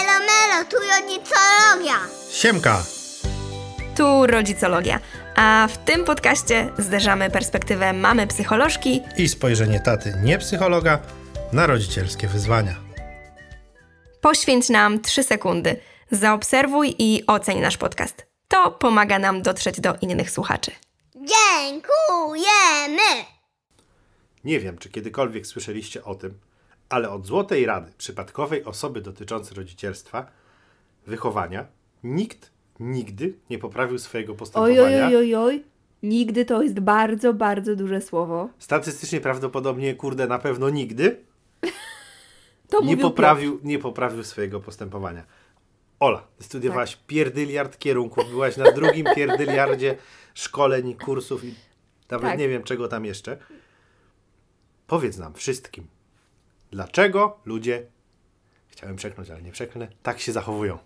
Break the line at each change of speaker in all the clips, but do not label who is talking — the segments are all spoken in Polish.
Elo melo, tu rodzicologia.
Siemka!
Tu rodzicologia. A w tym podcaście zderzamy perspektywę mamy psycholożki
I spojrzenie taty, nie psychologa, na rodzicielskie wyzwania.
Poświęć nam 3 sekundy. Zaobserwuj i oceń nasz podcast. To pomaga nam dotrzeć do innych słuchaczy.
Dziękujemy.
Nie wiem, czy kiedykolwiek słyszeliście o tym, ale od złotej rady przypadkowej osoby dotyczącej rodzicielstwa, wychowania, nikt nigdy nie poprawił swojego
Oj,
postępowania.
oj, oj, oj, oj. Nigdy to jest bardzo, bardzo duże słowo.
Statystycznie prawdopodobnie, kurde, na pewno nigdy nie poprawił, nie poprawił swojego postępowania. Ola, studiowałaś
Tak.
pierdyliard kierunków, byłaś na drugim pierdyliardzie szkoleń, kursów i nawet
Tak.
nie wiem czego tam jeszcze. Powiedz nam wszystkim, dlaczego ludzie, chciałem przekląć, ale nie przeklnę, tak się zachowują.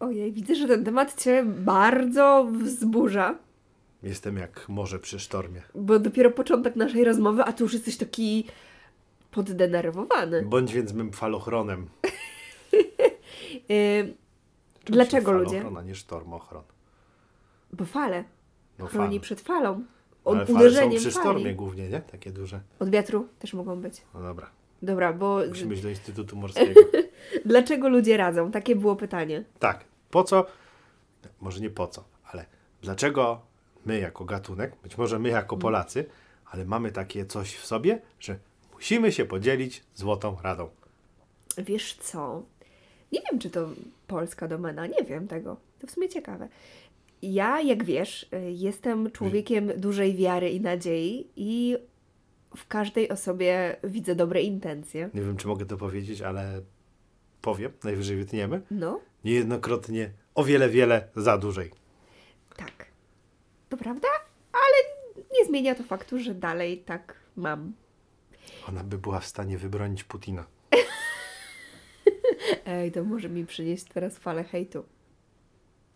Ojej, widzę, że ten temat Cię bardzo wzburza,
Jestem jak morze przy sztormie.
bo dopiero początek naszej rozmowy, a tu już jesteś taki poddenerwowany.
Bądź więc mym falochronem.
Yy, Dlaczego ludzie?
Falochron, a nie sztormochron.
bo fale.
No
Chroni
fal.
przed falą. Od
Ale fale są
uderzeniem
przy
fali.
sztormie głównie, nie? Takie duże.
Od wiatru też mogą być.
No dobra.
Dobra, bo
Musimy iść do Instytutu Morskiego.
dlaczego ludzie radzą? Takie było pytanie.
Tak. Po co? Może nie po co, ale dlaczego my jako gatunek, być może my jako Polacy, ale mamy takie coś w sobie, że musimy się podzielić złotą radą.
Wiesz co? Nie wiem, czy to polska domena, nie wiem tego. To w sumie ciekawe. Ja, jak wiesz, jestem człowiekiem dużej wiary i nadziei i w każdej osobie widzę dobre intencje.
Nie wiem, czy mogę to powiedzieć, ale powiem, najwyżej wytniemy.
No,
Niejednokrotnie o wiele, wiele za dłużej.
tak. To prawda, ale nie zmienia to faktu, że dalej tak mam.
Ona by była w stanie wybronić Putina.
Ej, to może mi przynieść teraz falę hejtu.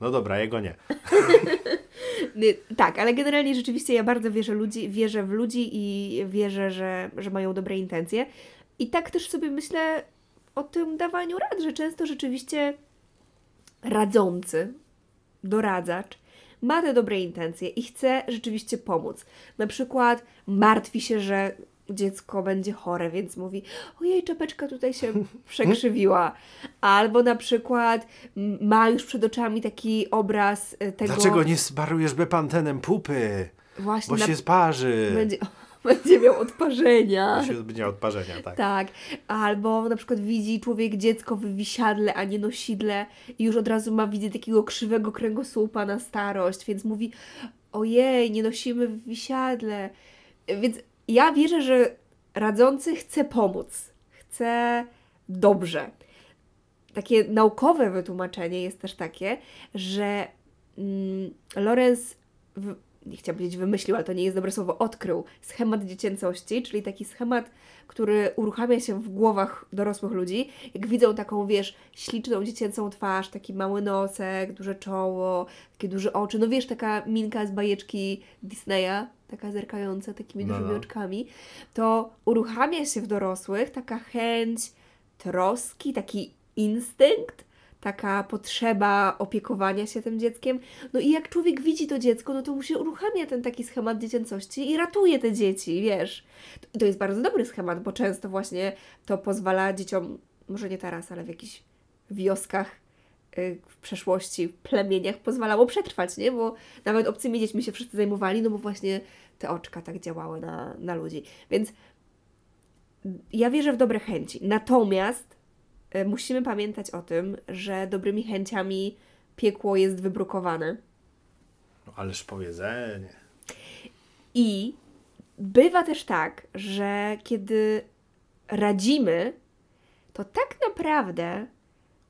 No dobra, jego nie.
Nie, Tak, ale generalnie rzeczywiście ja bardzo wierzę, ludzi, wierzę w ludzi i wierzę, że, że mają dobre intencje. I tak też sobie myślę o tym dawaniu rad, że często rzeczywiście radzący, doradzacz ma te dobre intencje i chce rzeczywiście pomóc. Na przykład martwi się, że dziecko będzie chore, więc mówi: Ojej, czapeczka tutaj się przekrzywiła. Albo na przykład ma już przed oczami taki obraz e, tego.
Dlaczego nie sparujesz bepantenem pupy?
Właśnie
Bo
na-
się sparzy.
będzie, będzie miał odparzenia.
Będzie odparzenia, tak.
Tak. Albo na przykład widzi człowiek dziecko w wisiadle, a nie nosidle i już od razu ma widzę takiego krzywego kręgosłupa na starość, więc mówi ojej, nie nosimy w wisiadle. Więc ja wierzę, że radzący chce pomóc. Chce dobrze. Takie naukowe wytłumaczenie jest też takie, że mm, Lorenz nie chciałam powiedzieć wymyślił, ale to nie jest dobre słowo, odkrył schemat dziecięcości, czyli taki schemat, który uruchamia się w głowach dorosłych ludzi, jak widzą taką, wiesz, śliczną dziecięcą twarz, taki mały nosek, duże czoło, takie duże oczy, no wiesz, taka minka z bajeczki Disneya, taka zerkająca takimi
No,
dużymi
no.
oczkami, to uruchamia się w dorosłych taka chęć troski, taki instynkt, taka potrzeba opiekowania się tym dzieckiem. No i jak człowiek widzi to dziecko, no to mu się uruchamia ten taki schemat dziecięcości i ratuje te dzieci, wiesz. To jest bardzo dobry schemat, bo często właśnie to pozwala dzieciom, może nie teraz, ale w jakichś wioskach y, w przeszłości, plemieniach pozwalało przetrwać, nie? Bo nawet obcymi dziećmi się wszyscy zajmowali, no bo właśnie te oczka tak działały na, na ludzi. Więc ja wierzę w dobre chęci. Natomiast musimy pamiętać o tym, że dobrymi chęciami piekło jest wybrukowane.
No, ależ powiedzenie.
I bywa też tak, że kiedy radzimy, to tak naprawdę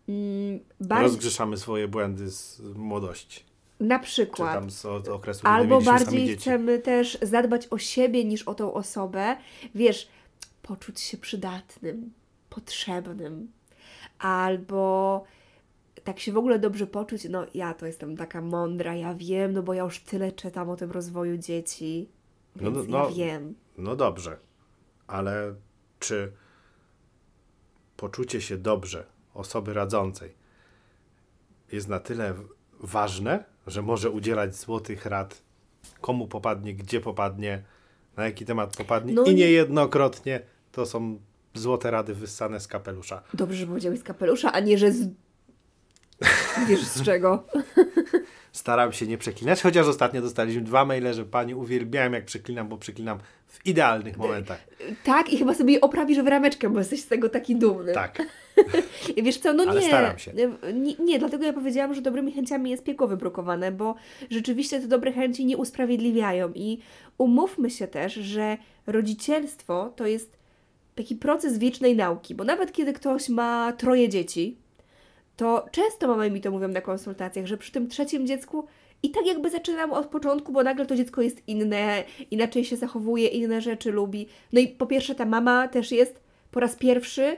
mm, bardzo,
Rozgrzeszamy swoje błędy z młodości.
na
Czy
przykład
tam z od okresu,
Albo bardziej chcemy też zadbać o siebie niż o tą osobę. Wiesz, poczuć się przydatnym, potrzebnym. Albo tak się w ogóle dobrze poczuć, no ja to jestem taka mądra, ja wiem, no bo ja już tyle czytam o tym rozwoju dzieci,
No, no,
ja wiem.
No dobrze, ale czy poczucie się dobrze osoby radzącej jest na tyle ważne, że może udzielać złotych rad, komu popadnie, gdzie popadnie, na jaki temat popadnie
No
i- niejednokrotnie to są złote rady wyssane z kapelusza.
Dobrze, że powiedziałeś z kapelusza, a nie, że z... Wiesz z czego?
Staram się nie przeklinać, chociaż ostatnio dostaliśmy dwa maile, że pani uwielbiałem jak przeklinam, bo przeklinam w idealnych momentach.
Tak, i chyba sobie je oprawisz w rameczkę, bo jesteś z tego taki dumny.
Tak.
Wiesz co, no
Ale
nie,
staram się.
nie. Nie, dlatego ja powiedziałam, że dobrymi chęciami jest piekło wybrukowane, bo rzeczywiście te dobre chęci nie usprawiedliwiają i umówmy się też, że rodzicielstwo to jest taki proces wiecznej nauki, bo nawet kiedy ktoś ma troje dzieci, to często mamy mi to mówią na konsultacjach, że przy tym trzecim dziecku i tak jakby zaczynamy od początku, bo nagle to dziecko jest inne, inaczej się zachowuje, inne rzeczy lubi. No i po pierwsze ta mama też jest po raz pierwszy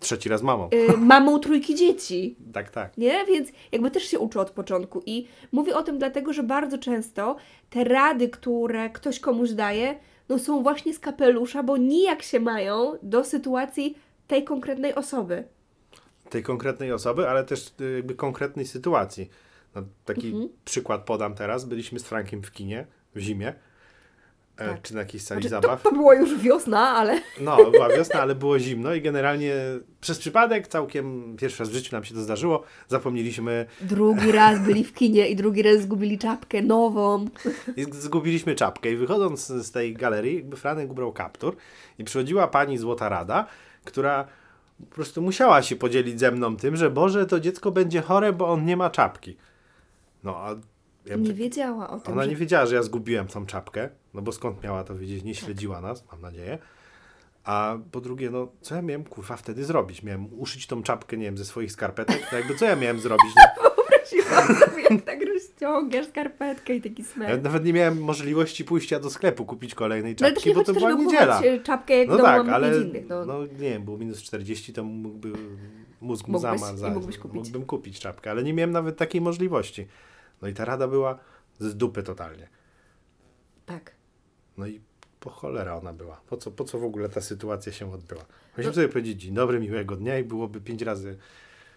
Trzeci raz mamą.
y, mamą trójki dzieci.
Tak, tak.
Nie? Więc jakby też się uczy od początku. I mówię o tym dlatego, że bardzo często te rady, które ktoś komuś daje, no są właśnie z kapelusza, bo nijak się mają do sytuacji tej konkretnej osoby.
tej konkretnej osoby, ale też y, jakby konkretnej sytuacji. No, taki
Mhm.
przykład podam teraz. Byliśmy z Frankiem w kinie w zimie,
Tak.
czy na jakiejś sali
Znaczy, to,
zabaw.
to była już wiosna, ale
No, była wiosna, ale było zimno i generalnie przez przypadek, całkiem pierwszy raz w życiu nam się to zdarzyło, zapomnieliśmy
drugi raz byli w kinie i drugi raz zgubili czapkę nową.
i zgubiliśmy czapkę i wychodząc z tej galerii, jakby Franek ubrał kaptur i przychodziła pani Złota Rada, która po prostu musiała się podzielić ze mną tym, że Boże, to dziecko będzie chore, bo on nie ma czapki. No, a ja
Nie wiedziała o tym,
Ona
że
nie wiedziała, że ja zgubiłem tą czapkę, no bo skąd miała to wiedzieć,
Tak.
nie śledziła nas, mam nadzieję. A po drugie, no co ja miałem kurwa wtedy zrobić? Miałem uszyć tą czapkę, nie wiem, ze swoich skarpetek? No jakby co ja miałem zrobić? No,
Wyobraziłam sobie, jak tak rozciągasz skarpetkę i taki smer.
nawet nie miałem możliwości pójścia do sklepu, kupić kolejnej
No
czapki,
nie
bo to była niedziela.
czapkę, jak
No tak, ale.
No.
no nie wiem, było minus 40, to mógłby mózg mu
kupić.
Mógłbym kupić czapkę, ale nie miałem nawet takiej możliwości. No i ta rada była z dupy totalnie.
Tak.
No i po cholera ona była. Po co, po co w ogóle ta sytuacja się odbyła? Musimy
No-
sobie powiedzieć dzień dobry, miłego dnia i byłoby pięć razy.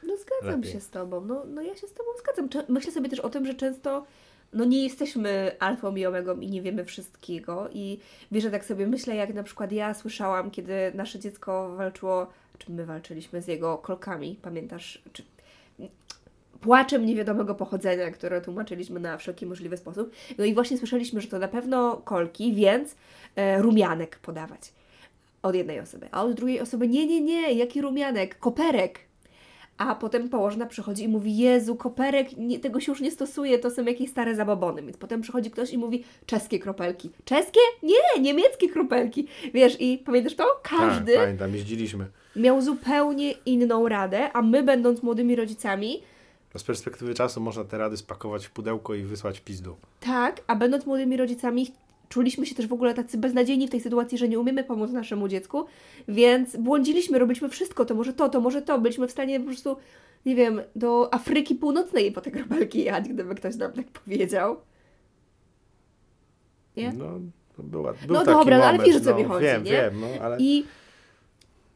No zgadzam
Lepiej.
się z Tobą. No, no ja się z Tobą zgadzam. Cze- Myślę sobie też o tym, że często no nie jesteśmy alfą i omegą i nie wiemy wszystkiego. I wiesz, że tak sobie myślę, jak na przykład ja słyszałam, kiedy nasze dziecko walczyło, czy my walczyliśmy z jego kolkami, pamiętasz? Czy... Płaczem niewiadomego pochodzenia, które tłumaczyliśmy na wszelki możliwy sposób. No i właśnie słyszeliśmy, że to na pewno kolki, więc e, rumianek podawać. Od jednej osoby. A od drugiej osoby, nie, nie, nie, jaki rumianek? Koperek. A potem położna przychodzi i mówi, Jezu, koperek, nie, tego się już nie stosuje, to są jakieś stare zabobony. Więc potem przychodzi ktoś i mówi, czeskie kropelki. Czeskie? Nie, niemieckie kropelki. Wiesz, i pamiętasz to? Każdy
Tak, pamiętam, jeździliśmy.
miał zupełnie inną radę, a my będąc młodymi rodzicami,
z perspektywy czasu można te rady spakować w pudełko i wysłać pizdu.
tak, a będąc młodymi rodzicami, czuliśmy się też w ogóle tacy beznadziejni w tej sytuacji, że nie umiemy pomóc naszemu dziecku, więc błądziliśmy, robiliśmy wszystko, to może to, to może to. Byliśmy w stanie po prostu, nie wiem, do Afryki Północnej po te kropelki jechać, gdyby ktoś nam tak powiedział. Nie?
No, to była, był
No
taki
dobra, no ale
moment,
wiesz, o co
no,
mi chodzi,
Wiem,
nie?
wiem, no ale
I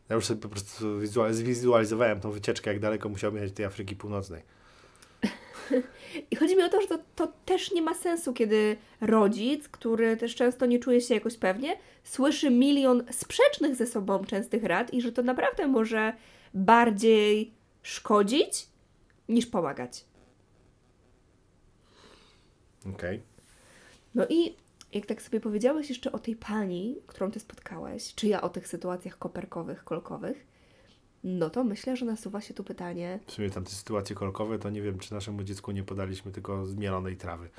ja już sobie po prostu wizual- zwizualizowałem tą wycieczkę, jak daleko musiał jechać do tej Afryki Północnej.
I chodzi mi o to, że to, to też nie ma sensu, kiedy rodzic, który też często nie czuje się jakoś pewnie, słyszy milion sprzecznych ze sobą częstych rad i że to naprawdę może bardziej szkodzić niż pomagać.
Okej.
No i jak tak sobie powiedziałeś jeszcze o tej pani, którą ty spotkałeś, czy ja o tych sytuacjach koperkowych, kolkowych, no to myślę, że nasuwa się tu pytanie,
W sumie tam te sytuacje kolkowe, to nie wiem, czy naszemu dziecku nie podaliśmy tylko zmielonej trawy.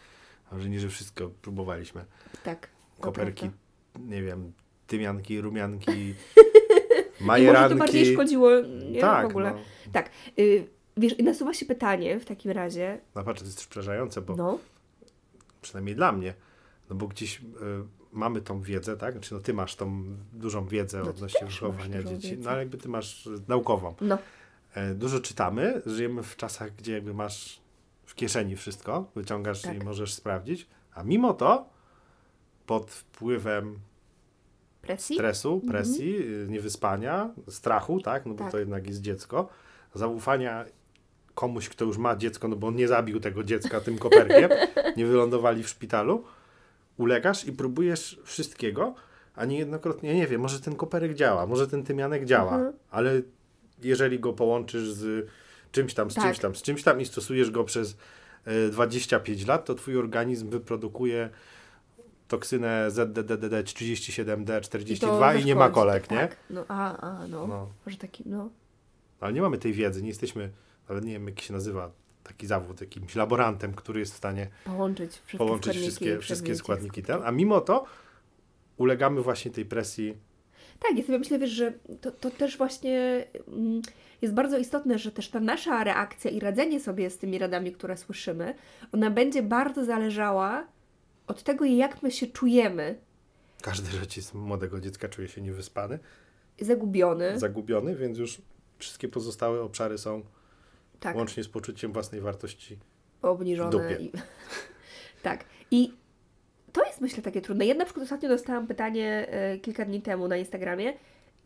A że nie, że wszystko próbowaliśmy.
tak,
Koperki, nie wiem, tymianki, rumianki,
I może to
majeranki.
bardziej szkodziło, nie
tak,
w ogóle.
No.
Tak, y, wiesz, i nasuwa się pytanie w takim razie,
no patrz, to jest przerażające, bo
no,
przynajmniej dla mnie, no bo gdzieś y, mamy tą wiedzę, tak? Znaczy, no ty masz tą dużą wiedzę
No
odnośnie wychowania dzieci, no ale jakby ty masz naukową.
no,
E, dużo czytamy, żyjemy w czasach, gdzie jakby masz w kieszeni wszystko, wyciągasz
Tak.
i możesz sprawdzić, a mimo to pod wpływem
presji?
stresu, presji, y, niewyspania, strachu, tak, no bo
Tak.
to jednak jest dziecko, zaufania komuś, kto już ma dziecko, no bo on nie zabił tego dziecka tym koperkiem, nie wylądowali w szpitalu, ulegasz i próbujesz wszystkiego, a niejednokrotnie, nie wiem, może ten koperek działa, może ten tymianek działa,
Mhm.
ale jeżeli go połączysz z czymś tam, z
Tak.
czymś tam, z czymś tam i stosujesz go przez e, 25 lat, to twój organizm wyprodukuje toksynę ZDDD37D42 i, nie ma kolek, nie?
Tak. No, a, a, no.
No.
Może taki, no.
Ale nie mamy tej wiedzy, nie jesteśmy, nawet nie wiem jak się nazywa taki zawód, jakimś laborantem, który jest w stanie
Połączyć wszystkie
połączyć
składniki.
wszystkie, wszystkie składniki
je.
ten, a mimo to ulegamy właśnie tej presji.
Tak, ja sobie myślę, wiesz, że to, to też właśnie mm, jest bardzo istotne, że też ta nasza reakcja i radzenie sobie z tymi radami, które słyszymy, ona będzie bardzo zależała od tego, jak my się czujemy.
Każdy rodzic młodego dziecka czuje się niewyspany,
Zagubiony.
zagubiony, więc już wszystkie pozostałe obszary są
tak.
łącznie z poczuciem własnej wartości.
Obniżone. I... tak. I to jest myślę takie trudne. Ja na przykład ostatnio dostałam pytanie e, kilka dni temu na Instagramie,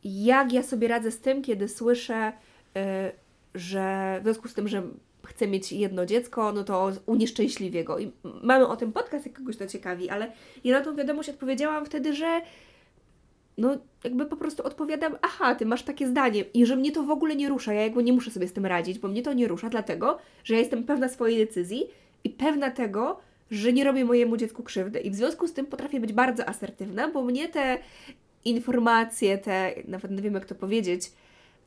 jak ja sobie radzę z tym, kiedy słyszę, e, że w związku z tym, że chcę mieć jedno dziecko, no to unieszczęśliwię go. I mamy o tym podcast, jak kogoś to ciekawi, ale ja na tą wiadomość odpowiedziałam wtedy, że no jakby po prostu odpowiadam, aha, ty masz takie zdanie i że mnie to w ogóle nie rusza, ja jakby nie muszę sobie z tym radzić, bo mnie to nie rusza, dlatego, że ja jestem pewna swojej decyzji i pewna tego, że nie robię mojemu dziecku krzywdy i w związku z tym potrafię być bardzo asertywna, bo mnie te informacje, te, nawet nie wiem jak to powiedzieć,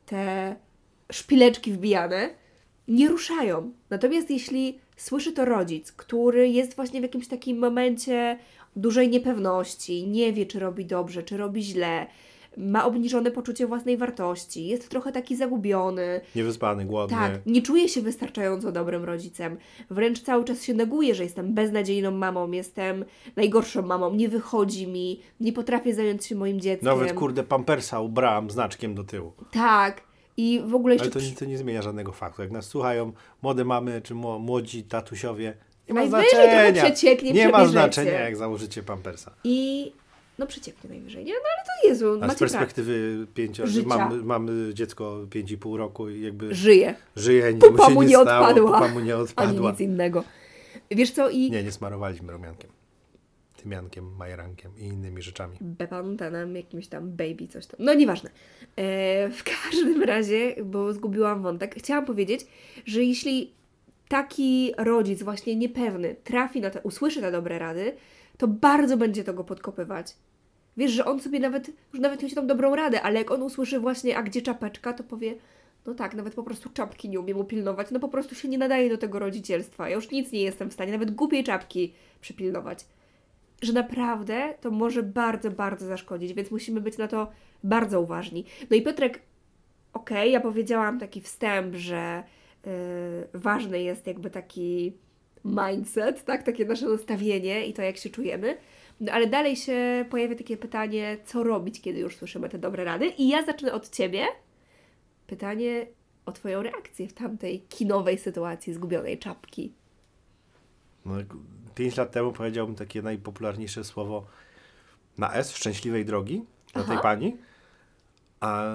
te szpileczki wbijane nie ruszają. Natomiast jeśli słyszy to rodzic, który jest właśnie w jakimś takim momencie dużej niepewności, nie wie, czy robi dobrze, czy robi źle, ma obniżone poczucie własnej wartości, jest trochę taki zagubiony,
Niewyspany, głodny.
tak, nie czuję się wystarczająco dobrym rodzicem. Wręcz cały czas się neguję, że jestem beznadziejną mamą, jestem najgorszą mamą, nie wychodzi mi, nie potrafię zająć się moim dzieckiem.
Nawet kurde pampersa ubrałam znaczkiem do tyłu.
Tak. I w ogóle jeszcze.
Ale to, to nie zmienia żadnego faktu. Jak nas słuchają młode mamy czy mło- młodzi tatusiowie, nie ma
Najwyżej trochę
znaczenia.
przecieknie,
nie ma znaczenia, jak założycie pampersa.
I. No przecieknie najwyżej, nie? No ale to Jezu,
A z
macie rację.
perspektywy
Życia.
mamy, mamy dziecko 5,5 roku i jakby
Żyje.
żyje, nic
Pupa
mu
mu
nie,
nie
stało,
odpadła.
pupa mu nie
Ani
odpadła.
nic innego. Wiesz co? I.
Nie, nie smarowaliśmy rumiankiem. Tymiankiem, majerankiem i innymi rzeczami.
Bepantanem, jakimś tam baby, coś tam. No nieważne. E, w każdym razie, bo zgubiłam wątek, chciałam powiedzieć, że jeśli taki rodzic właśnie niepewny trafi na te, usłyszy te dobre rady, to bardzo będzie to go podkopywać. Wiesz, że on sobie nawet, już nawet mieć tą dobrą radę, ale jak on usłyszy właśnie, a gdzie czapeczka, to powie, no tak, nawet po prostu czapki nie umiem upilnować, no po prostu się nie nadaje do tego rodzicielstwa. Ja już nic nie jestem w stanie, nawet głupiej czapki przypilnować że naprawdę to może bardzo, bardzo zaszkodzić, więc musimy być na to bardzo uważni. No i Piotrek, okej, ja powiedziałam taki wstęp, że ważny jest jakby taki mindset, tak, takie nasze nastawienie i to, jak się czujemy. No ale dalej się pojawia takie pytanie, co robić, kiedy już słyszymy te dobre rady. I ja zacznę od Ciebie. Pytanie o Twoją reakcję w tamtej kinowej sytuacji zgubionej czapki.
No, pięć lat temu powiedziałbym takie najpopularniejsze słowo na S, szczęśliwej drogi dla tej pani. A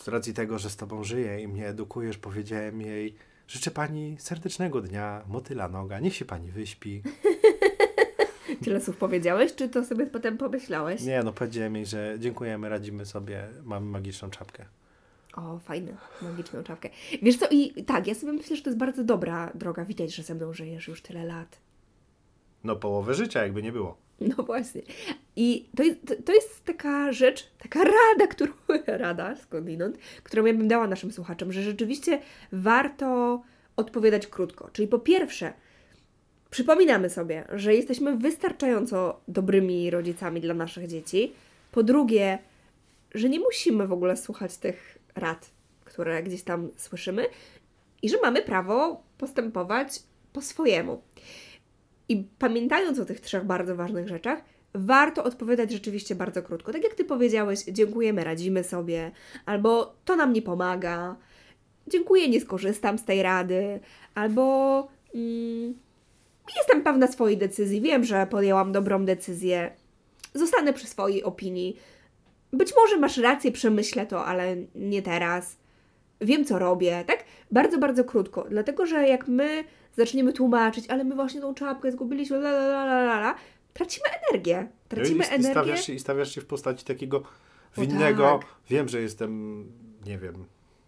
z racji tego, że z tobą żyję i mnie edukujesz, powiedziałem jej, życzę pani serdecznego dnia, motyla noga, niech się pani wyśpi.
Tyle słów powiedziałeś, czy to sobie potem pomyślałeś?
Nie, no powiedziałem jej, że dziękujemy, radzimy sobie, mamy magiczną czapkę.
O, fajne, magiczną czapkę. Wiesz co, i tak, ja sobie myślę, że to jest bardzo dobra droga. Widać, że ze mną żyjesz już tyle lat.
No połowę życia jakby nie było.
No właśnie. I to jest, to- jest taka rzecz, taka rada, którą, rada skądinąd, którą ja bym dała naszym słuchaczom, że rzeczywiście warto odpowiadać krótko. Czyli po pierwsze, przypominamy sobie, że jesteśmy wystarczająco dobrymi rodzicami dla naszych dzieci. Po drugie, że nie musimy w ogóle słuchać tych rad, które gdzieś tam słyszymy i że mamy prawo postępować po swojemu. I pamiętając o tych trzech bardzo ważnych rzeczach, warto odpowiadać rzeczywiście bardzo krótko. Tak jak Ty powiedziałeś, dziękujemy, radzimy sobie, albo to nam nie pomaga, dziękuję, nie skorzystam z tej rady, albo mm, jestem pewna swojej decyzji, wiem, że podjęłam dobrą decyzję, zostanę przy swojej opinii. Być może masz rację, przemyślę to, ale nie teraz. Wiem, co robię, tak? Bardzo, bardzo krótko. Dlatego, że jak my zaczniemy tłumaczyć, ale my właśnie tą czapkę zgubiliśmy, la la la la la, tracimy energię. Tracimy
No I, i,
energię.
stawiasz, się- I stawiasz się w postaci takiego winnego,
tak.
wiem, że jestem, nie wiem,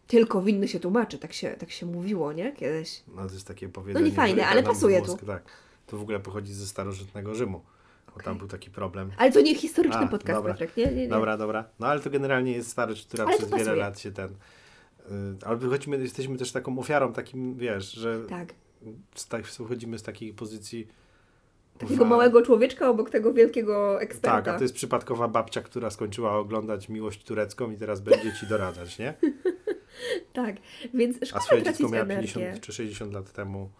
Tylko winny się tłumaczy, tak się, tak się mówiło, nie? Kiedyś.
no to jest takie powiedzenie.
nie fajne, ale pasuje
mózg, Tak. To w ogóle pochodzi ze starożytnego Rzymu, bo tam był taki problem.
Ale to nie historyczny
A,
podcast,
dobra.
Piotrek, nie? nie, nie.
Dobra, dobra. No ale to generalnie jest starość, która
Ale
przez wiele lat się ten... y, Ale wychodzimy, jesteśmy też taką ofiarą, takim, wiesz, że
Tak.
Tak, wychodzimy z takiej pozycji...
Takiego
wa-
małego człowieczka obok tego wielkiego eksperta.
Tak, a to jest przypadkowa babcia, która skończyła oglądać Miłość Turecką i teraz będzie ci doradzać, nie?
Tak, więc
A
szkoda
swoje
tracić
dziecko miała
energię.
50 czy 60 lat temu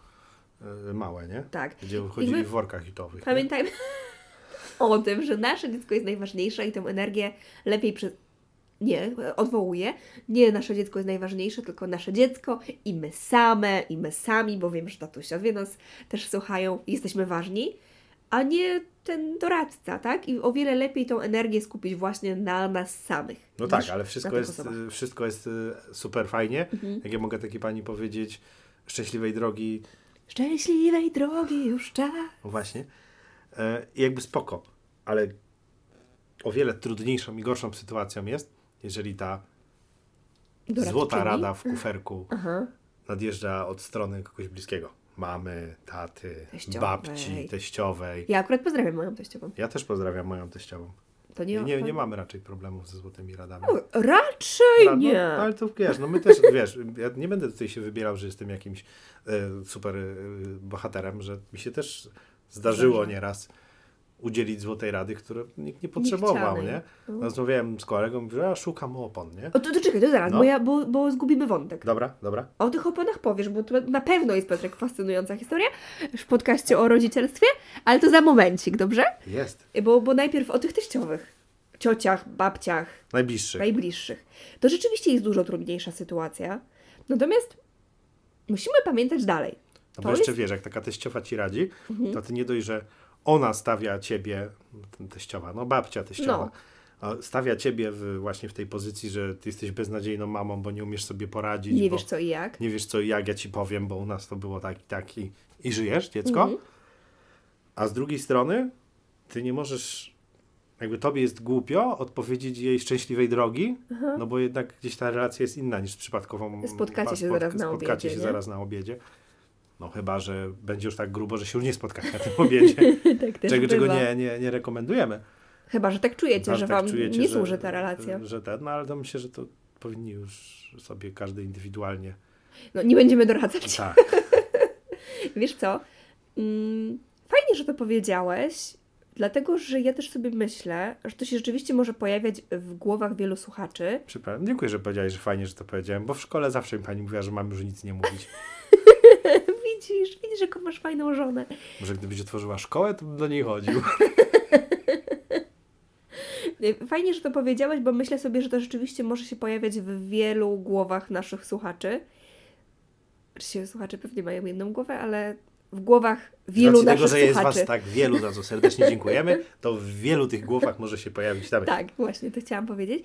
y, małe, nie?
Tak.
Gdzie chodzili
my-
w workach hitowych.
Pamiętajmy o tym, że nasze dziecko jest najważniejsze i tę energię lepiej przy... Nie, odwołuję. Nie nasze dziecko jest najważniejsze, tylko nasze dziecko i my same, i my sami, bo wiem, że tatusiowie nas też słuchają i jesteśmy ważni, a nie ten doradca, tak? I o wiele lepiej tą energię skupić właśnie na nas samych.
No tak, ale
na
wszystko jest,
osobach.
y, wszystko jest y, super fajnie.
Mhm.
Jak ja mogę takiej pani powiedzieć, szczęśliwej drogi,
Szczęśliwej drogi już czas.
no właśnie, e, jakby spoko, ale o wiele trudniejszą i gorszą sytuacją jest, jeżeli ta
Doradczyni.
złota rada w kuferku
Aha.
nadjeżdża od strony kogoś bliskiego. Mamy, taty,
Teściowej.
babci, teściowej.
Ja akurat pozdrawiam moją teściową.
Ja też pozdrawiam moją teściową.
To
nie, Nie, nie, mamy raczej problemów ze złotymi radami.
O, Raczej
No,
nie.
No, ale to wiesz, no my też, wiesz, ja nie będę tutaj się wybierał, że jestem jakimś e, super e, bohaterem, że mi się też zdarzyło
Zdarza.
nieraz udzielić złotej rady, które nikt nie potrzebował,
chcianej.
nie?
No.
Rozmawiałem z kolegą, mówił, że ja szukam opon, nie?
O, to, to czekaj, to zaraz,
No.
bo, ja, bo, bo zgubimy wątek.
Dobra, dobra.
O tych oponach powiesz, bo to na pewno jest Piotrek fascynująca historia w podcaście o rodzicielstwie, ale to za momencik, dobrze?
Jest.
Bo, bo najpierw o tych teściowych, ciociach, babciach,
Najbliższy.
najbliższych. To rzeczywiście jest dużo trudniejsza sytuacja. Natomiast musimy pamiętać dalej.
No
To
bo jeszcze
jest- Mhm.
wiesz, jak taka teściowa ci radzi, to ty nie dość, że ona stawia ciebie, teściowa, no babcia teściowa, a stawia ciebie w, właśnie w tej pozycji, że ty jesteś beznadziejną mamą, bo nie umiesz sobie poradzić.
Nie wiesz co i jak.
Nie wiesz co i jak, ja ci powiem, bo u nas to było tak i tak i, i żyjesz, dziecko.
Mhm.
A z drugiej strony, ty nie możesz, jakby tobie jest głupio odpowiedzieć jej szczęśliwej drogi, no bo jednak gdzieś ta relacja jest inna niż z przypadkową...
Spotkacie się zaraz na
Spotkacie
obiedzie,
się zaraz na obiedzie. No chyba, że będzie już tak grubo, że się już nie spotkacie na tym obiedzie.
tak też
czego czego nie, nie, nie rekomendujemy.
Chyba, że tak czujecie,
No,
że
tak
Wam
czujecie,
nie
że-
służy ta relacja.
Że ten, no ale to myślę, że to powinni już sobie każdy indywidualnie.
No, nie będziemy doradzać.
Tak.
Wiesz co? Mm, fajnie, że to powiedziałeś, dlatego że ja też sobie myślę, że to się rzeczywiście może pojawiać w głowach wielu słuchaczy.
Przepraszam, dziękuję, że powiedziałeś, że fajnie, że to powiedziałem, bo w szkole zawsze mi pani mówiła, że mam już nic nie mówić.
Widzisz, widzisz, jaką masz fajną żonę.
Może gdybyś otworzyła szkołę, to bym do niej chodził.
Fajnie, że to powiedziałeś, bo myślę sobie, że to rzeczywiście może się pojawiać w wielu głowach naszych słuchaczy. Oczywiście słuchacze pewnie mają jedną głowę, ale w głowach wielu naszych
tego, że jest
słuchaczy.
was tak wielu, za co serdecznie dziękujemy, to w wielu tych głowach może się pojawić tam.
Tak, właśnie to chciałam powiedzieć.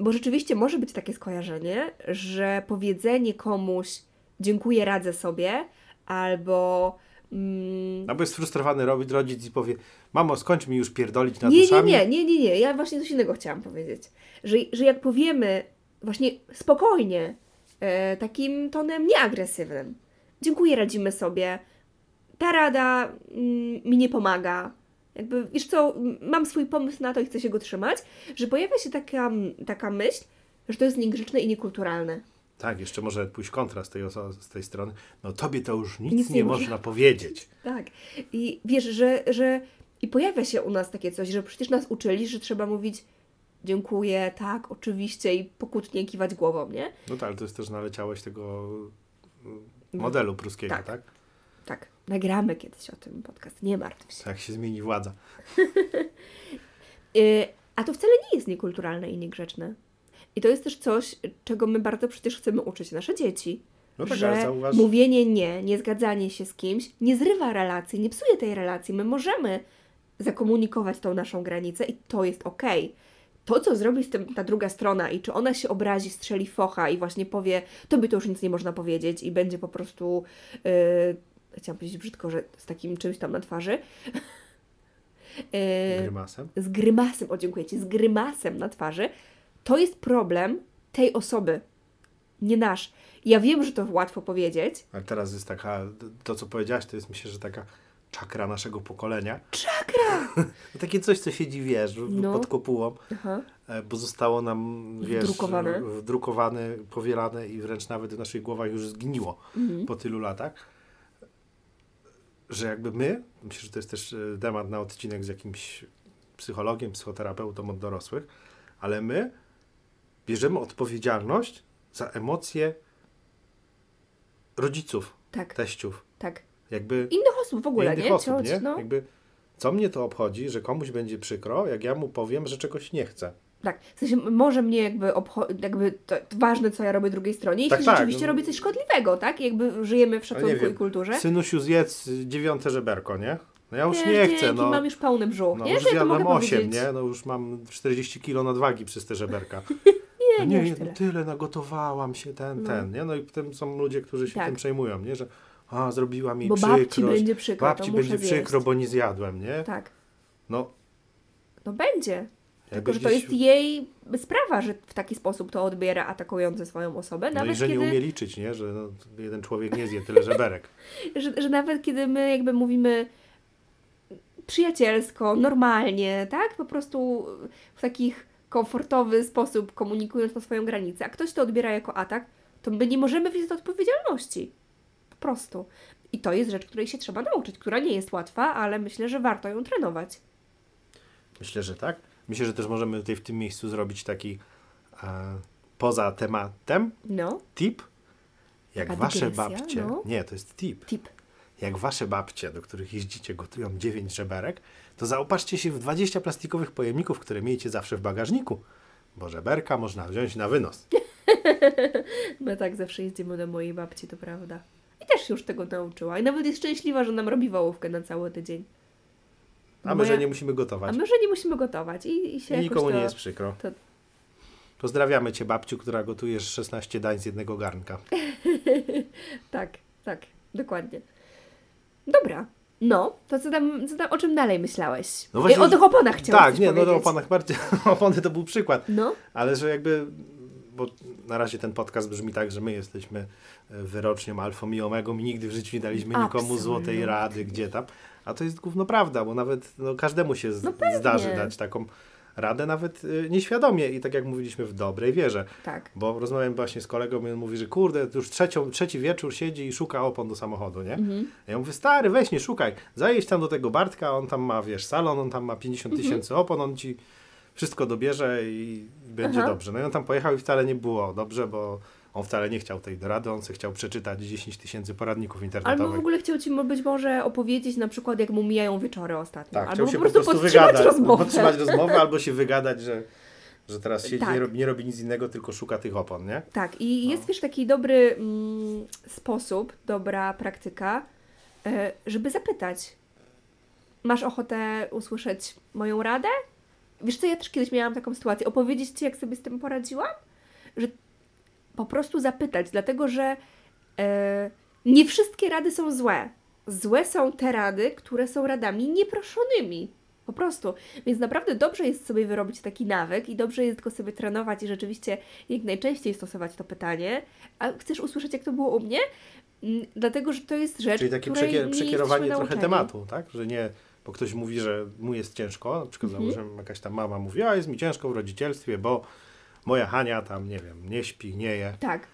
Bo rzeczywiście może być takie skojarzenie, że powiedzenie komuś dziękuję, radzę sobie, albo mm,
Albo jest sfrustrowany robić rodzic i powie, mamo, skończ mi już pierdolić nad
nie, nie,
uszami.
nie, nie, nie, nie, ja właśnie coś innego chciałam powiedzieć. Że, że jak powiemy właśnie spokojnie, e, takim tonem nieagresywnym, dziękuję, radzimy sobie, ta rada mm, mi nie pomaga, jakby, wiesz co, mam swój pomysł na to i chcę się go trzymać, że pojawia się taka, taka myśl, że to jest niegrzeczne i niekulturalne.
Tak, jeszcze może pójść kontra z tej, z tej strony. No tobie to już nic,
Nic
nie,
nie
można powiedzieć.
Tak. I wiesz, że, że i pojawia się u nas takie coś, że przecież nas uczyli, że trzeba mówić dziękuję, tak, oczywiście i pokutnie kiwać głową, nie?
No tak, ale to jest też naleciałość tego mm, modelu pruskiego,
Tak.
tak?
Tak, nagramy kiedyś o tym podcast, nie martw się.
Jak się zmieni władza.
Y, a to wcale nie jest niekulturalne i niegrzeczne. I to jest też coś, czego my bardzo przecież chcemy uczyć nasze dzieci.
No tak,
że
zauważ-
mówienie nie, niezgadzanie się z kimś nie zrywa relacji, nie psuje tej relacji. My możemy zakomunikować tą naszą granicę i to jest okej. to, co zrobi z tym ta druga strona i czy ona się obrazi, strzeli focha i właśnie powie, tobie to już nic nie można powiedzieć i będzie po prostu, yy, chciałam powiedzieć brzydko, że z takim czymś tam na twarzy, yy,
Grymasem.
z grymasem, o dziękuję Ci, z grymasem na twarzy, to jest problem tej osoby, nie nasz. Ja wiem, że to łatwo powiedzieć.
Ale teraz jest taka, to co powiedziałaś, to jest myślę, że taka czakra naszego pokolenia.
Czakra!
No takie coś, co siedzi, wiesz,
No.
pod kopułą,
Aha.
e, bo zostało nam, wiesz,
Wdrukowane.
wdrukowane, powielane i wręcz nawet w naszych głowach już zgniło
Mhm.
po tylu latach. Że jakby my, myślę, że to jest też e, temat na odcinek z jakimś psychologiem, psychoterapeutą od dorosłych, ale my bierzemy odpowiedzialność za emocje rodziców,
Tak,
teściów.
tak.
Jakby
Innych osób w ogóle,
innych
nie?
osób, nie?
No.
Jakby, co mnie to obchodzi, że komuś będzie przykro, jak ja mu powiem, że czegoś nie chcę.
Tak, w sensie może mnie jakby, obcho- jakby to, to ważne, co ja robię drugiej stronie, jeśli
Tak, tak.
rzeczywiście robię coś szkodliwego, tak? Jakby żyjemy w szacunku i kulturze.
Synusiu, zjedz dziewiąte żeberko, nie? No ja już
Wiesz,
nie chcę,
dzięki,
no.
mam już pełny brzuch,
no
nie?
już
ja mogę
8,
powiedzieć.
nie? No już mam 40 kilo nadwagi przez te żeberka.
Nie,
no
nie,
nie,
aż
no
tyle.
tyle nagotowałam się, ten,
No.
ten, nie? No i potem są ludzie, którzy się
Tak.
tym przejmują, nie? Że a, zrobiła mi
Bo
przykrość.
babci będzie przykro,
babci będzie
zjeść.
przykro, bo nie zjadłem, nie?
Tak,
No,
no będzie. Tylko, że to jest jej sprawa, że w taki sposób to odbiera atakujący swoją osobę.
No i
Nawet
że
kiedy,
nie umie liczyć, nie? Że no, jeden człowiek nie zje tyle żeberek.
że, że nawet kiedy my jakby mówimy przyjacielsko, normalnie, tak? Po prostu w takich komfortowy sposób komunikując na swoją granicę, a ktoś to odbiera jako atak, to my nie możemy wziąć odpowiedzialności. Po prostu. I to jest rzecz, której się trzeba nauczyć, która nie jest łatwa, ale myślę, że warto ją trenować.
Myślę, że tak. Myślę, że też możemy tutaj w tym miejscu zrobić taki e, poza tematem
No,
tip. Jak
Taka
wasze babcie,
no.
nie, to jest tip.
tip.
Jak wasze babcie, do których jeździcie, gotują 9 żeberek, to zaopatrzcie się w 20 plastikowych pojemników, które miejcie zawsze w bagażniku, bo żeberka można wziąć na wynos.
My tak zawsze jeździmy do mojej babci, to prawda. I też się już tego nauczyła. I nawet jest szczęśliwa, że nam robi wołówkę na cały tydzień.
A my, że
ja-
nie musimy
A
gotować.
my, że nie musimy gotować i, i się
I nikomu
to...
nie jest przykro.
to-
Pozdrawiamy cię, babciu, która gotujesz 16 dań z jednego garnka.
Tak, tak, dokładnie. Dobra. No, to co tam, co tam, o czym dalej myślałeś?
No właśnie-
o tych oponach chciałam
Tak, nie, no
powiedzieć.
to oponach bardziej, opony to był przykład.
No,
Ale że jakby, bo na razie ten podcast brzmi tak, że my jesteśmy e, wyrocznią alfą i omegą i nigdy w życiu nie daliśmy nikomu
Absolutnie.
złotej rady, gdzie tam. A to jest gówno prawda, bo nawet no, każdemu się z,
No
zdarzy dać taką radę, nawet y, nieświadomie i tak jak mówiliśmy w dobrej wierze.
tak.
Bo rozmawiałem właśnie z kolegą i on mówi, że kurde, już trzecią, trzeci wieczór siedzi i szuka opon do samochodu, nie?
Mhm.
Ja mówię, stary, weź nie szukaj, zajedź tam do tego Bartka, on tam ma, wiesz, salon, on tam ma 50
Mhm.
tysięcy opon, on ci wszystko dobierze i będzie
Aha.
dobrze. No i on tam pojechał i wcale nie było dobrze, bo on wcale nie chciał tej rady, on sobie chciał przeczytać 10 tysięcy poradników
Albo
internetowych.
w ogóle chciał Ci być może opowiedzieć na przykład, jak mu mijają wieczory ostatnio.
Tak,
albo
chciał się
po prostu, podtrzymać
wygadać,
rozmowę.
podtrzymać rozmowę albo się wygadać, że, że teraz siedzi,
Tak.
nie, robi, nie robi nic innego, tylko szuka tych opon, nie?
Tak, i
No.
jest wiesz taki dobry mm, sposób, dobra praktyka, e, żeby zapytać. Masz ochotę usłyszeć moją radę? Wiesz co, ja też kiedyś miałam taką sytuację. Opowiedzieć Ci, jak sobie z tym poradziłam? Że po prostu zapytać, dlatego że e, nie wszystkie rady są złe. Złe są te rady, które są radami nieproszonymi. Po prostu. Więc naprawdę dobrze jest sobie wyrobić taki nawyk i dobrze jest go sobie trenować i rzeczywiście jak najczęściej stosować to pytanie. A chcesz usłyszeć, jak to było u mnie? Mm, Dlatego, że to jest rzecz,
Czyli takie
której
przekie-
nie
przekierowanie trochę
nauczeni.
tematu, tak? Że nie, bo ktoś mówi, że mu jest ciężko, na przykład
Mhm.
załóżmy jakaś tam mama mówi, a jest mi ciężko w rodzicielstwie, bo moja Hania tam, nie wiem, nie śpi, nie je.
Tak.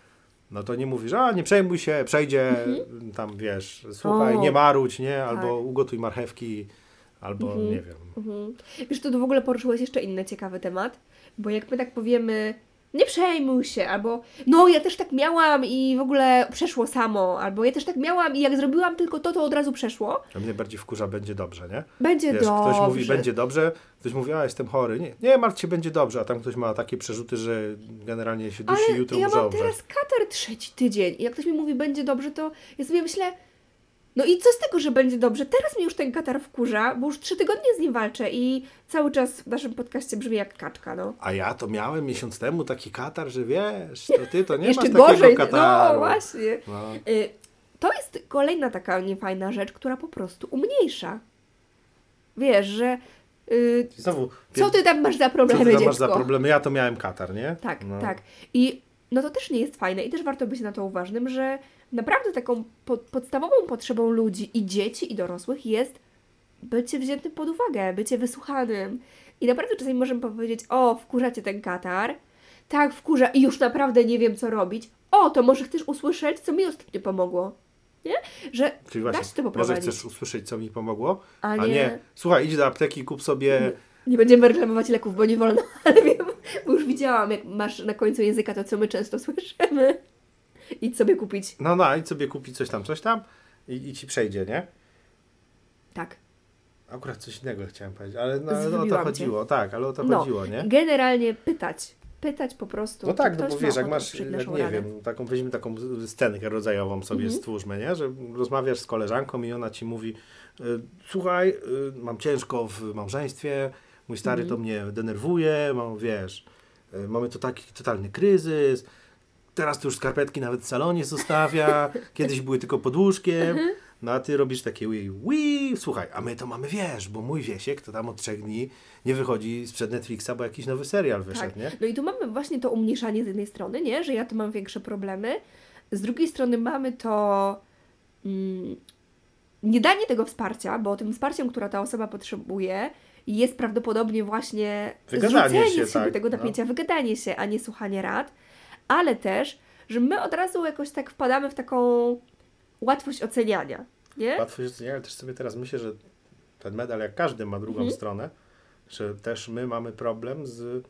No to nie mówisz, a nie przejmuj się, przejdzie, tam wiesz, słuchaj,
Mhm. O,
nie maruć, nie? Albo
tak.
ugotuj marchewki, albo nie wiem.
Mhm. Wiesz, tu w ogóle poruszyłeś jeszcze inny ciekawy temat, bo jak my tak powiemy, nie przejmuj się, albo no ja też tak miałam i w ogóle przeszło samo, albo ja też tak miałam i jak zrobiłam tylko to, to od razu przeszło,
A mnie bardziej wkurza, będzie dobrze, nie?
będzie
Wiesz,
dobrze.
ktoś mówi, będzie dobrze, ktoś mówi, a jestem chory. Nie, nie martw się, będzie dobrze, a tam ktoś ma takie przerzuty, że generalnie się dusi
Ale
jutro
ja mam teraz katar trzeci tydzień i jak ktoś mi mówi, będzie dobrze, to ja sobie myślę, No i co z tego, że będzie dobrze? Teraz mnie już ten katar wkurza, bo już trzy tygodnie z nim walczę i cały czas w naszym podcaście brzmi jak kaczka, no.
A ja to miałem miesiąc temu taki katar, że wiesz, to ty to nie
Jeszcze
masz takiego
gorzej,
kataru.
no właśnie.
No.
Y, To jest kolejna taka niefajna rzecz, która po prostu umniejsza. Wiesz, że y,
Znowu,
co ty tam masz za
co
problemy,
ty tam masz za problemy? Ja to miałem katar, nie?
Tak,
no.
tak. I no to też nie jest fajne i też warto być na to uważnym, że naprawdę taką po, podstawową potrzebą ludzi i dzieci i dorosłych jest bycie wziętym pod uwagę, bycie wysłuchanym. I naprawdę czasami możemy powiedzieć, o, wkurzacie ten katar, tak, wkurza i już naprawdę nie wiem, co robić. O, to może chcesz usłyszeć, co mi ostatnio pomogło. Nie? Że
Czyli
da
właśnie,
się to
może
poprowadzić.
chcesz usłyszeć, co mi pomogło,
A
a
nie-
nie, słuchaj, idź do apteki, kup sobie...
Nie będziemy reklamować leków, bo nie wolno, ale wiem, bo już widziałam, jak masz na końcu języka to, co my często słyszymy. Idź sobie kupić.
No, no, idź sobie kupić coś tam, coś tam i, i ci przejdzie, nie?
Tak.
Akurat coś innego chciałem powiedzieć, ale no, ale o to
Zgubiłam cię.
chodziło, tak, ale o to
No,
chodziło, nie?
Generalnie pytać. Pytać po prostu.
No tak, no bo wiesz, jak masz, jak nie
radę.
wiem, taką, weźmy taką scenkę rodzajową sobie
Mhm.
stwórzmy, nie? Że rozmawiasz z koleżanką i ona ci mówi, y, słuchaj, y, mam ciężko w małżeństwie, mój stary
Mhm.
to mnie denerwuje, mam, wiesz, y, mamy tu taki totalny kryzys, teraz to już skarpetki nawet w salonie zostawia, kiedyś były tylko pod łóżkiem, no a ty robisz takie ui, ui, słuchaj, a my to mamy, wiesz, bo mój Wiesiek to tam od trzech dni nie wychodzi sprzed Netflixa, bo jakiś nowy serial wyszedł,
Tak.
nie?
No i tu mamy właśnie to umniejszanie z jednej strony, nie? Że ja tu mam większe problemy. Z drugiej strony mamy to mm, niedanie tego wsparcia, bo tym wsparciem, które ta osoba potrzebuje, jest prawdopodobnie właśnie
Wygadanie
zrzucenie
się,
z siebie
tak,
tego
no.
napięcia, wygadanie się, a nie słuchanie rad, ale też, że my od razu jakoś tak wpadamy w taką łatwość oceniania, nie?
Łatwo się ocenia, ale też sobie teraz myślę, że ten medal, jak każdy ma drugą
Mhm.
stronę, że też my mamy problem z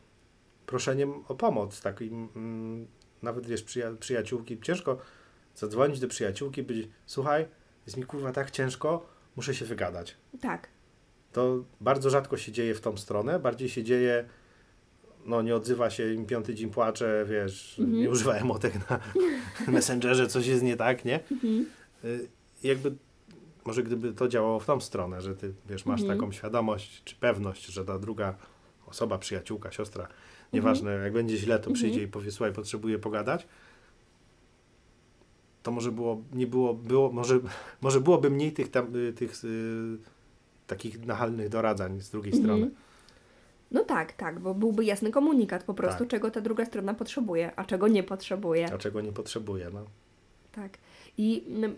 proszeniem o pomoc. Takim, mm, nawet wiesz, przyja- przyjaciółki, ciężko zadzwonić do przyjaciółki i powiedzieć, słuchaj, jest mi kurwa tak ciężko, muszę się wygadać.
Tak.
To bardzo rzadko się dzieje w tą stronę, bardziej się dzieje, no nie odzywa się im piąty dzień płacze, wiesz,
Mhm.
nie używa emotek na Messengerze, coś jest nie tak, nie?
Mhm.
Y, jakby może gdyby to działało w tą stronę, że ty wiesz, masz
Mhm.
taką świadomość czy pewność, że ta druga osoba, przyjaciółka, siostra, nieważne, jak będzie źle, to
Mhm.
przyjdzie i powie, słuchaj, potrzebuję pogadać, to może było, nie było, było może, może byłoby mniej tych, tam, tych y, takich nachalnych doradzań z drugiej
Mhm.
strony.
No tak, tak, bo byłby jasny komunikat po prostu,
Tak.
czego ta druga strona potrzebuje, a czego nie potrzebuje.
A czego nie potrzebuje, no.
Tak. I mm,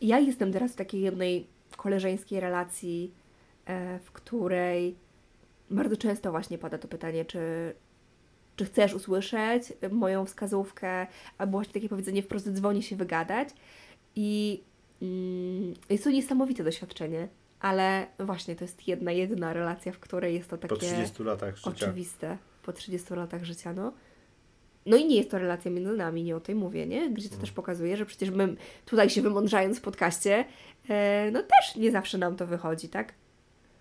ja jestem teraz w takiej jednej koleżeńskiej relacji, e, w której bardzo często właśnie pada to pytanie, czy, czy chcesz usłyszeć moją wskazówkę, albo właśnie takie powiedzenie wprost dzwoni się wygadać. I mm, jest to niesamowite doświadczenie, ale właśnie to jest jedna, jedyna relacja, w której jest to takie
Po 30 latach życia.
oczywiste po 30 latach życia, no. No i nie jest to relacja między nami, nie o tej mówię, nie? Gdzie to
Mm.
też pokazuje, że przecież my tutaj się wymądrzając w podcaście, e, no też nie zawsze nam to wychodzi, tak?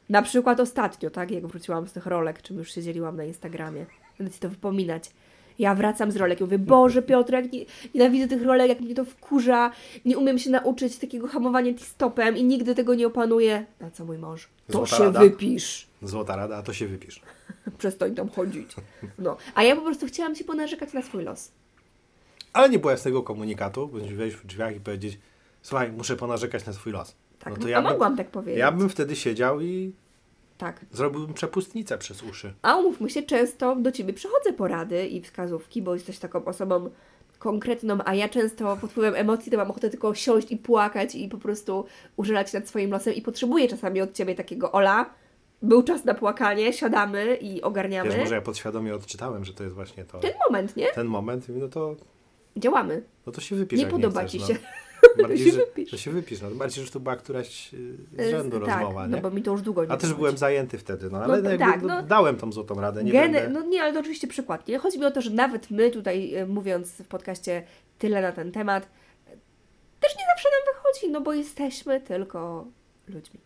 Na przykład ostatnio, tak, jak wróciłam z tych rolek, czym już się dzieliłam na Instagramie. Będę Ci to wypominać. Ja wracam z rolek i mówię, Boże Piotrek, nie, nienawidzę tych rolek, jak mnie to wkurza, nie umiem się nauczyć takiego hamowania stopem i nigdy tego nie opanuję. Na co mój mąż? To
Złota
się
rada.
wypisz
Złota rada, a to się wypisz.
przestań tam chodzić. No, a ja po prostu chciałam Ci ponarzekać na swój los.
Ale nie było jasnego komunikatu, bądź wejść w drzwiach i powiedzieć, słuchaj, muszę ponarzekać na swój los.
Tak,
no to
a
ja bym,
mogłam tak powiedzieć.
ja bym wtedy siedział i
Tak.
zrobiłbym przepustnicę przez uszy.
A umówmy się, często do Ciebie przychodzę porady i wskazówki, bo jesteś taką osobą konkretną, a ja często pod wpływem emocji to mam ochotę tylko siąść i płakać i po prostu użalać się nad swoim losem i potrzebuję czasami od Ciebie takiego Ola, był czas na płakanie, siadamy i ogarniamy.
Wiesz, może ja podświadomie odczytałem, że to jest właśnie to.
Ten moment, nie?
Ten moment, no to,
Działamy.
no to się wypisz.
Nie podoba
chcesz,
Ci
no.
się.
Bardziej,
się
że,
wypisz.
że się wypisz. No. Bardziej, że to była któraś y, z rzędu
tak,
rozmowa,
no
nie?
bo mi to już długo nie
A też byłem zajęty wtedy, no ale
No,
jakby,
tak,
no,
no.
dałem tą złotą radę, nie
Gene-
będę...
No nie, ale to oczywiście przykład. Nie? Chodzi mi o to, że nawet my tutaj e, mówiąc w podcaście tyle na ten temat, e, też nie zawsze nam wychodzi, no bo jesteśmy tylko ludźmi.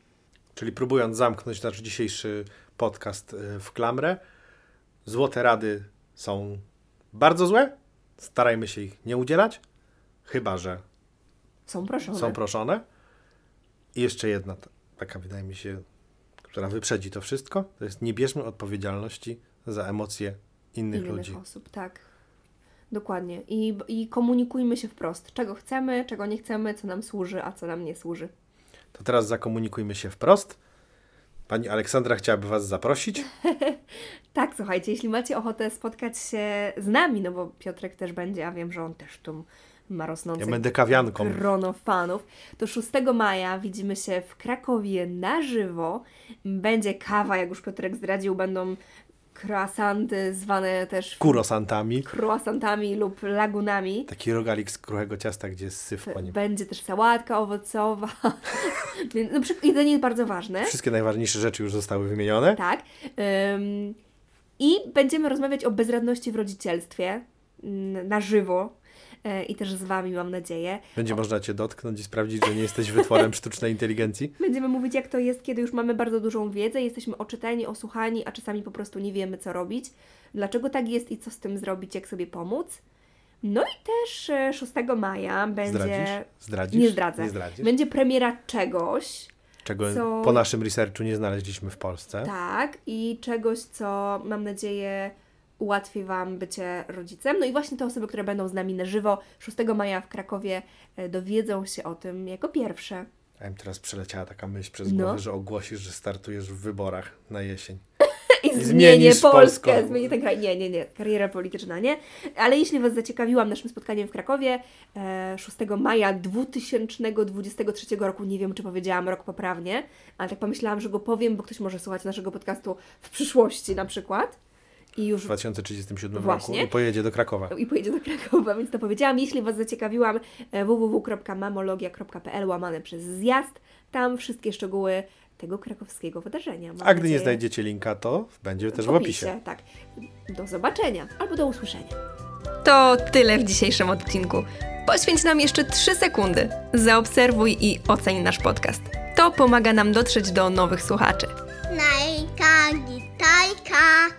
Czyli próbując zamknąć nasz dzisiejszy podcast w klamrę, złote rady są bardzo złe. Starajmy się ich nie udzielać, chyba że
Są proszone.
są proszone. I jeszcze jedna, ta- taka wydaje mi się, która wyprzedzi to wszystko, to jest nie bierzmy odpowiedzialności za emocje innych,
innych
ludzi.
osób, tak. Dokładnie. I, I komunikujmy się wprost. Czego chcemy, czego nie chcemy, co nam służy, a co nam nie służy.
To teraz zakomunikujmy się wprost. Pani Aleksandra chciałaby Was zaprosić.
Tak, słuchajcie, jeśli macie ochotę spotkać się z nami, no bo Piotrek też będzie, a wiem, że on też tu ma rosnące
Ja będę kawianką.
grono fanów, to 6 maja widzimy się w Krakowie na żywo. Będzie kawa, jak już Piotrek zdradził, będą croissanty zwane też
Kurosantami.
croissantami lub lagunami.
Taki rogalik z kruchego ciasta, gdzie jest syf po nim.
Będzie też sałatka owocowa. Więc no, jedzenie jest bardzo ważne.
Wszystkie najważniejsze rzeczy już zostały wymienione.
Tak. Ym, I będziemy rozmawiać o bezradności w rodzicielstwie mm, na żywo. E, I też z Wami, mam nadzieję.
Będzie można Cię dotknąć i sprawdzić, że nie jesteś wytworem sztucznej inteligencji.
Będziemy mówić, jak to jest, kiedy już mamy bardzo dużą wiedzę, jesteśmy oczytani, osłuchani, a czasami po prostu nie wiemy, co robić. Dlaczego tak jest i co z tym zrobić, jak sobie pomóc. No i też e, 6 maja będzie.
Zdradzisz? Zdradzisz?
Nie zdradzę.
Nie zdradzisz?
Będzie premiera czegoś.
Czego
co-
po naszym researchu nie znaleźliśmy w Polsce.
Tak, i czegoś, co mam nadzieję ułatwi Wam bycie rodzicem. No i właśnie te osoby, które będą z nami na żywo 6 maja w Krakowie e, dowiedzą się o tym jako pierwsze.
A im teraz przeleciała taka myśl przez
No.
głowę, że ogłosisz, że startujesz w wyborach na jesień.
I zmienię Polskę,
Polską.
zmienię ten kraj. Nie, nie, nie, kariera polityczna nie. Ale jeśli Was zaciekawiłam naszym spotkaniem w Krakowie e, 6 maja 2023 roku, nie wiem czy powiedziałam rok poprawnie, ale tak pomyślałam, że go powiem, bo ktoś może słuchać naszego podcastu w przyszłości na przykład. I już
W 2037
Właśnie.
roku i pojedzie do Krakowa.
i pojedzie do Krakowa, więc to powiedziałam. Jeśli Was zaciekawiłam, e, www.mamologia.pl łamane przez zjazd. Tam wszystkie szczegóły tego krakowskiego wydarzenia. Mam
A gdy nie
nadzieję,
znajdziecie linka, to będzie też w opisie.
Tak. Do zobaczenia albo do usłyszenia.
To tyle w dzisiejszym odcinku. Poświęć nam jeszcze 3 sekundy. Zaobserwuj i oceń nasz podcast. To pomaga nam dotrzeć do nowych słuchaczy.
Najka, gitajka.